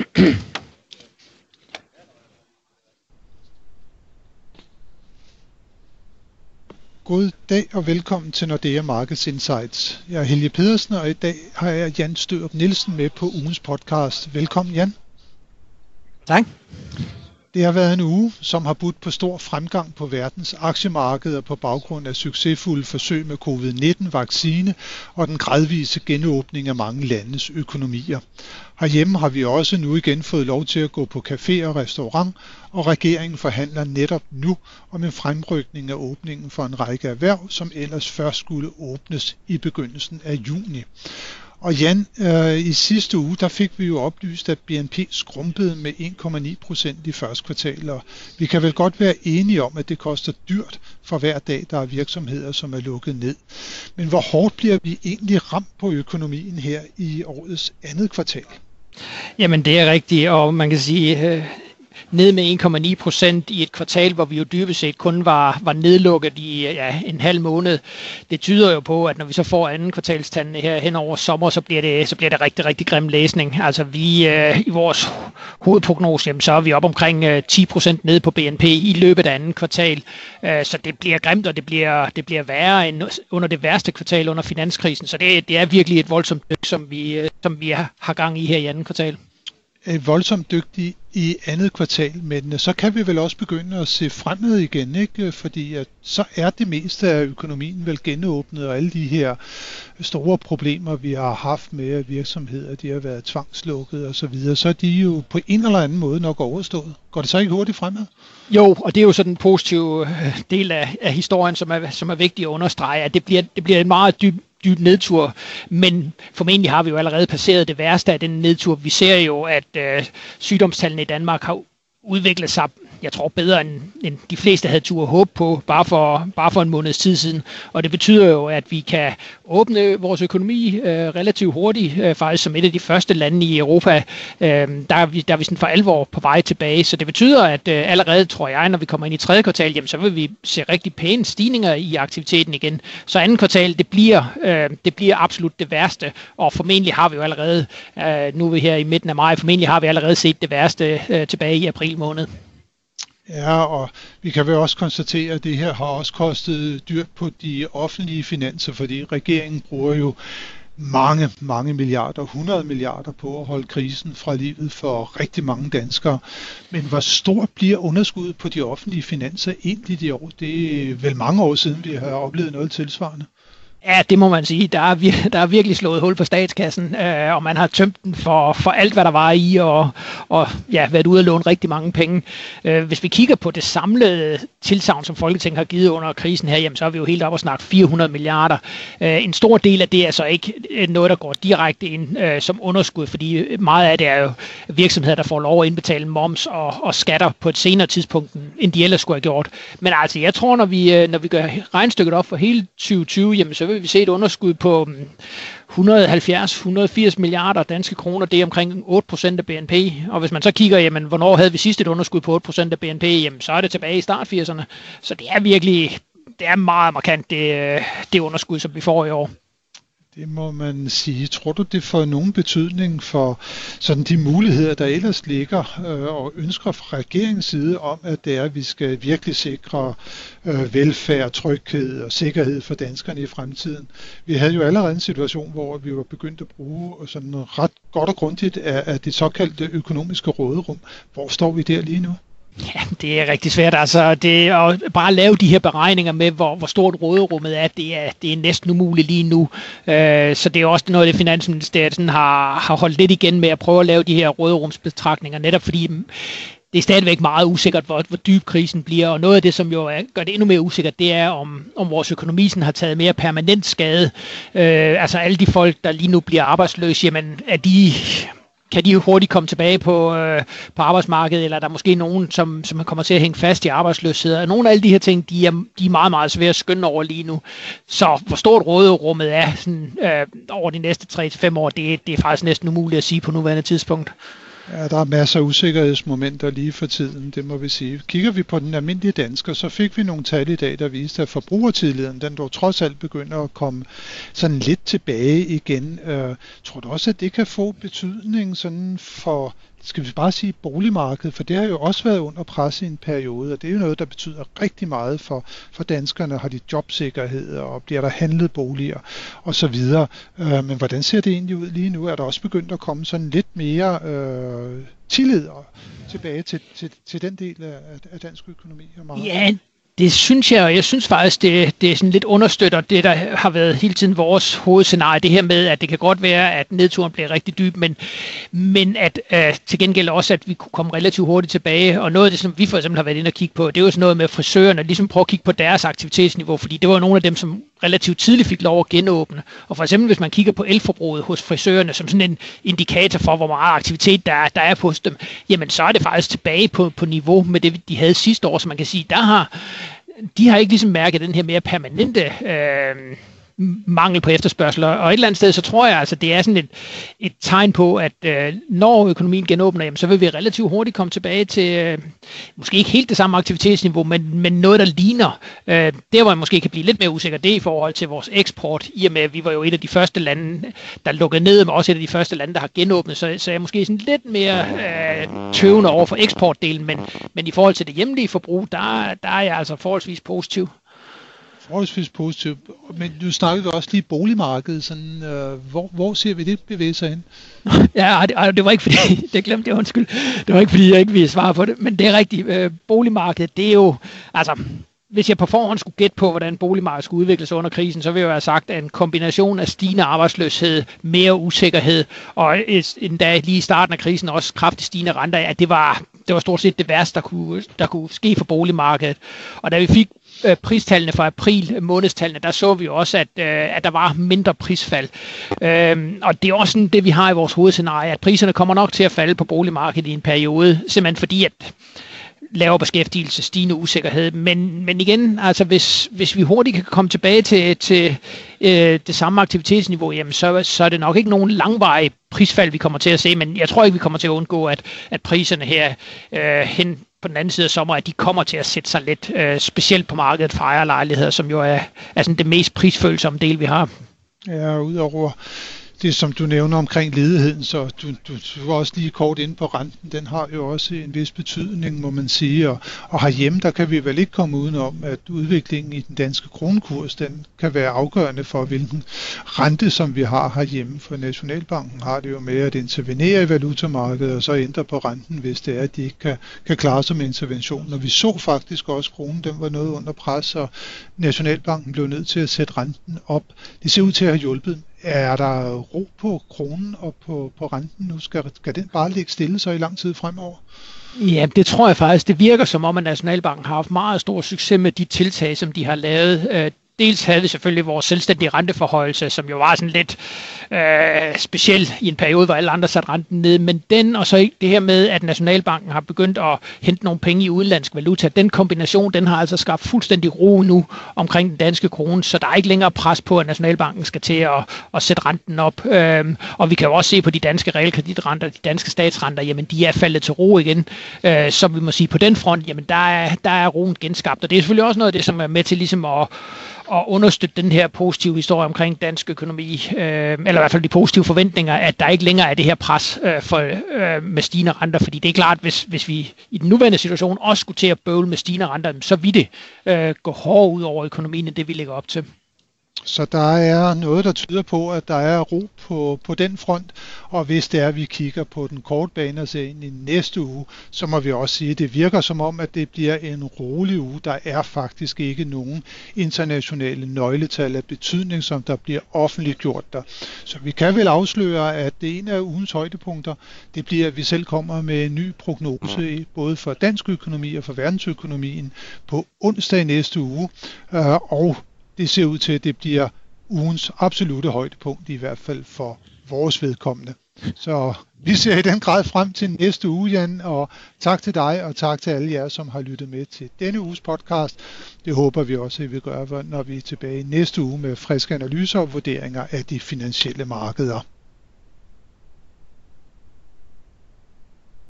God dag og velkommen til Nordea Markets Insights. Jeg er Helge Pedersen, og i dag har jeg Jan Størup Nielsen med på ugens podcast. Velkommen Jan. Tak. Det har været en uge, som har budt på stor fremgang på verdens aktiemarkeder på baggrund af succesfulde forsøg med covid-19-vaccine og den gradvise genåbning af mange landes økonomier. Herhjemme har vi også nu igen fået lov til at gå på café og restaurant, og regeringen forhandler netop nu om en fremrykning af åbningen for en række erhverv, som ellers først skulle åbnes i begyndelsen af juni. Og Jan, øh, i sidste uge, der fik vi jo oplyst, at BNP skrumpede med 1,9 procent i første kvartal, og vi kan vel godt være enige om, at det koster dyrt for hver dag, der er virksomheder, som er lukket ned. Men hvor hårdt bliver vi egentlig ramt på økonomien her i årets andet kvartal? Jamen det er rigtigt, og man kan sige, øh, ned med 1,9 procent i et kvartal, hvor vi jo dybest set kun var, var nedlukket i ja, en halv måned. Det tyder jo på, at når vi så får anden kvartalstandene her hen over sommer, så bliver det, så bliver det rigtig, rigtig grim læsning. Altså vi øh, i vores hovedprognose, jamen, så er vi op omkring øh, 10 procent ned på BNP i løbet af anden kvartal. Øh, så det bliver grimt, og det bliver, det bliver værre end under det værste kvartal under finanskrisen. Så det, det er virkelig et voldsomt dyk, som vi, øh, som vi har gang i her i anden kvartal Et voldsomt dygtig i andet kvartal, men øh, så kan vi vel også begynde at se fremad igen, ikke? fordi at så er det meste af økonomien vel genåbnet, og alle de her store problemer, vi har haft med at virksomheder, de har været tvangslukket og så videre, så er de jo på en eller anden måde nok overstået. Går det så ikke hurtigt fremad? Jo, og det er jo sådan en positiv øh, del af, af historien, som er, som er vigtig at understrege, at det bliver, det bliver en meget dyb dyb nedtur, men formentlig har vi jo allerede passeret det værste af den nedtur. Vi ser jo, at øh, sygdomstallene i Danmark har udviklet sig jeg tror, bedre end, end de fleste havde tur håb på, bare for, bare for en måneds tid siden. Og det betyder jo, at vi kan åbne vores økonomi øh, relativt hurtigt, øh, faktisk som et af de første lande i Europa. Øh, der, er vi, der er vi sådan for alvor på vej tilbage. Så det betyder, at øh, allerede, tror jeg, når vi kommer ind i tredje kvartal, jamen, så vil vi se rigtig pæne stigninger i aktiviteten igen. Så anden kvartal, det bliver, øh, det bliver absolut det værste, og formentlig har vi jo allerede, øh, nu er vi her i midten af maj, formentlig har vi allerede set det værste øh, tilbage i april måned. Ja, og vi kan vel også konstatere, at det her har også kostet dyrt på de offentlige finanser, fordi regeringen bruger jo mange, mange milliarder, 100 milliarder på at holde krisen fra livet for rigtig mange danskere. Men hvor stort bliver underskuddet på de offentlige finanser egentlig i år? Det er vel mange år siden, vi har oplevet noget tilsvarende. Ja, det må man sige. Der er, vir- der er virkelig slået hul på statskassen, øh, og man har tømt den for, for alt, hvad der var i, og, og ja, været ude og låne rigtig mange penge. Øh, hvis vi kigger på det samlede tilsavn, som Folketinget har givet under krisen her, jamen, så er vi jo helt op og snakke 400 milliarder. Øh, en stor del af det er så ikke øh, noget, der går direkte ind øh, som underskud, fordi meget af det er jo virksomheder, der får lov at indbetale moms og, og skatter på et senere tidspunkt, end de ellers skulle have gjort. Men altså, jeg tror, når vi, øh, når vi gør regnstykket op for hele 2020, jamen, så vil vi se et underskud på mm, 170-180 milliarder danske kroner. Det er omkring 8% af BNP. Og hvis man så kigger, jamen, hvornår havde vi sidst et underskud på 8% af BNP, jamen, så er det tilbage i start 80'erne. Så det er virkelig det er meget markant, det, øh, det underskud, som vi får i år. Det må man sige. Tror du, det får nogen betydning for sådan de muligheder, der ellers ligger øh, og ønsker fra regeringens side om, at det er, at vi skal virkelig sikre øh, velfærd, tryghed og sikkerhed for danskerne i fremtiden? Vi havde jo allerede en situation, hvor vi var begyndt at bruge sådan ret godt og grundigt af, af det såkaldte økonomiske råderum. Hvor står vi der lige nu? Ja, det er rigtig svært. Altså, det, at bare lave de her beregninger med, hvor, hvor stort råderummet er, det er, det er næsten umuligt lige nu. Øh, så det er også noget, det Finansministeriet sådan har, har holdt lidt igen med at prøve at lave de her råderumsbetragtninger, netop fordi det er stadigvæk meget usikkert, hvor, hvor dyb krisen bliver, og noget af det, som jo er, gør det endnu mere usikkert, det er, om, om vores økonomi sådan har taget mere permanent skade. Øh, altså alle de folk, der lige nu bliver arbejdsløse, jamen er de kan de jo hurtigt komme tilbage på, øh, på arbejdsmarkedet, eller er der måske nogen, som, som kommer til at hænge fast i arbejdsløshed. Og nogle af alle de her ting, de er, de er meget, meget svære at skynde over lige nu. Så hvor stort råderummet er sådan, øh, over de næste 3-5 år, det, det er faktisk næsten umuligt at sige på nuværende tidspunkt. Ja, der er masser af usikkerhedsmomenter lige for tiden, det må vi sige. Kigger vi på den almindelige dansker, så fik vi nogle tal i dag, der viste, at forbrugertilliden, den dog trods alt begynder at komme sådan lidt tilbage igen. Øh, tror du også, at det kan få betydning sådan for skal vi bare sige boligmarkedet, for det har jo også været under pres i en periode, og det er jo noget, der betyder rigtig meget for, for danskerne. Har de jobsikkerhed, og bliver der handlet boliger og så videre. Øh, men hvordan ser det egentlig ud lige nu? Er der også begyndt at komme sådan lidt mere øh, tillid tilbage til, til, til den del af, af dansk økonomi og? Ja, det synes jeg, og jeg synes faktisk, det, det er sådan lidt understøtter det, der har været hele tiden vores hovedscenarie, det her med, at det kan godt være, at nedturen bliver rigtig dyb, men, men at øh, til gengæld også, at vi kunne komme relativt hurtigt tilbage, og noget af det, som vi for eksempel har været inde og kigge på, det er jo sådan noget med frisørerne, ligesom prøve at kigge på deres aktivitetsniveau, fordi det var nogle af dem, som relativt tidligt fik lov at genåbne. Og for eksempel, hvis man kigger på elforbruget hos frisørerne som sådan en indikator for, hvor meget aktivitet der er, der er hos dem, jamen så er det faktisk tilbage på, på niveau med det, de havde sidste år. Så man kan sige, der har de har ikke ligesom mærket den her mere permanente øh, mangel på efterspørgsel. Og et eller andet sted, så tror jeg, altså, det er sådan et, et tegn på, at øh, når økonomien genåbner, jamen, så vil vi relativt hurtigt komme tilbage til, øh, måske ikke helt det samme aktivitetsniveau, men, men noget, der ligner. Øh, der, hvor jeg måske kan blive lidt mere usikker, det er i forhold til vores eksport, i og med, at vi var jo et af de første lande, der lukkede ned, men også et af de første lande, der har genåbnet, så, så jeg er måske sådan lidt mere øh, tøvende over for eksportdelen, men, men i forhold til det hjemlige forbrug, der, der er jeg altså forholdsvis positiv forholdsvis positivt. Men nu snakkede vi også lige boligmarkedet. Sådan, øh, hvor, hvor ser vi det bevæge sig hen? Ja, det, det var ikke fordi, det glemte jeg undskyld, det var ikke fordi, jeg ikke ville svare på det, men det er rigtigt. Øh, boligmarkedet, det er jo, altså, hvis jeg på forhånd skulle gætte på, hvordan boligmarkedet skulle udvikle sig under krisen, så ville jeg have sagt, at en kombination af stigende arbejdsløshed, mere usikkerhed, og endda lige i starten af krisen også kraftigt stigende renter, at det var, det var stort set det værste, der kunne, der kunne ske for boligmarkedet. Og da vi fik øh, pristallene fra april, månedstallene, der så vi også, at, øh, at der var mindre prisfald. Øh, og det er også sådan det, vi har i vores hovedscenarie, at priserne kommer nok til at falde på boligmarkedet i en periode, simpelthen fordi, at lavere beskæftigelse, stigende usikkerhed. Men, men igen, altså hvis, hvis vi hurtigt kan komme tilbage til, til øh, det samme aktivitetsniveau, jamen så, så er det nok ikke nogen langvarig prisfald, vi kommer til at se, men jeg tror ikke, vi kommer til at undgå, at, at priserne her øh, hen på den anden side af sommer, at de kommer til at sætte sig lidt, øh, specielt på markedet for ejerlejligheder, som jo er, er sådan det mest prisfølsomme del, vi har. Ja, udover det, som du nævner omkring ledigheden, så du, du, du var også lige kort ind på renten, den har jo også en vis betydning, må man sige, og, og herhjemme, der kan vi vel ikke komme udenom, at udviklingen i den danske kronekurs, den kan være afgørende for, hvilken rente, som vi har herhjemme, for Nationalbanken har det jo med at intervenere i valutamarkedet, og så ændre på renten, hvis det er, at de ikke kan, kan klare sig med intervention. Og vi så faktisk også, at kronen den var noget under pres, og Nationalbanken blev nødt til at sætte renten op. Det ser ud til at have hjulpet, er der ro på kronen og på, på renten nu? Skal, skal den bare ligge stille så i lang tid fremover? Ja, det tror jeg faktisk. Det virker som om, at Nationalbanken har haft meget stor succes med de tiltag, som de har lavet. Øh, Dels havde vi selvfølgelig vores selvstændige renteforhøjelse, som jo var sådan lidt øh, speciel i en periode, hvor alle andre satte renten ned, men den og så det her med, at Nationalbanken har begyndt at hente nogle penge i udenlandsk valuta, den kombination, den har altså skabt fuldstændig ro nu omkring den danske krone, så der er ikke længere pres på, at Nationalbanken skal til at, at sætte renten op. Øhm, og vi kan jo også se på de danske realkreditrenter, de danske statsrenter, jamen de er faldet til ro igen, øh, så vi må sige på den front, jamen der er, der er roen genskabt, og det er selvfølgelig også noget af det, som er med til ligesom at at understøtte den her positive historie omkring dansk økonomi, øh, eller i hvert fald de positive forventninger, at der ikke længere er det her pres øh, for, øh, med stigende renter, fordi det er klart, hvis, hvis vi i den nuværende situation også skulle til at bøvle med stigende renter, så vil det øh, gå hårdere ud over økonomien, end det vi lægger op til. Så der er noget, der tyder på, at der er ro på, på den front, og hvis det er, at vi kigger på den korte bane og ser ind i næste uge, så må vi også sige, at det virker som om, at det bliver en rolig uge. Der er faktisk ikke nogen internationale nøgletal af betydning, som der bliver offentliggjort der. Så vi kan vel afsløre, at det ene af ugens højdepunkter, det bliver, at vi selv kommer med en ny prognose, både for dansk økonomi og for verdensøkonomien, på onsdag næste uge, øh, og det ser ud til, at det bliver ugens absolute højdepunkt, i hvert fald for vores vedkommende. Så vi ser i den grad frem til næste uge, Jan, og tak til dig, og tak til alle jer, som har lyttet med til denne uges podcast. Det håber vi også, at vi gør, når vi er tilbage næste uge med friske analyser og vurderinger af de finansielle markeder.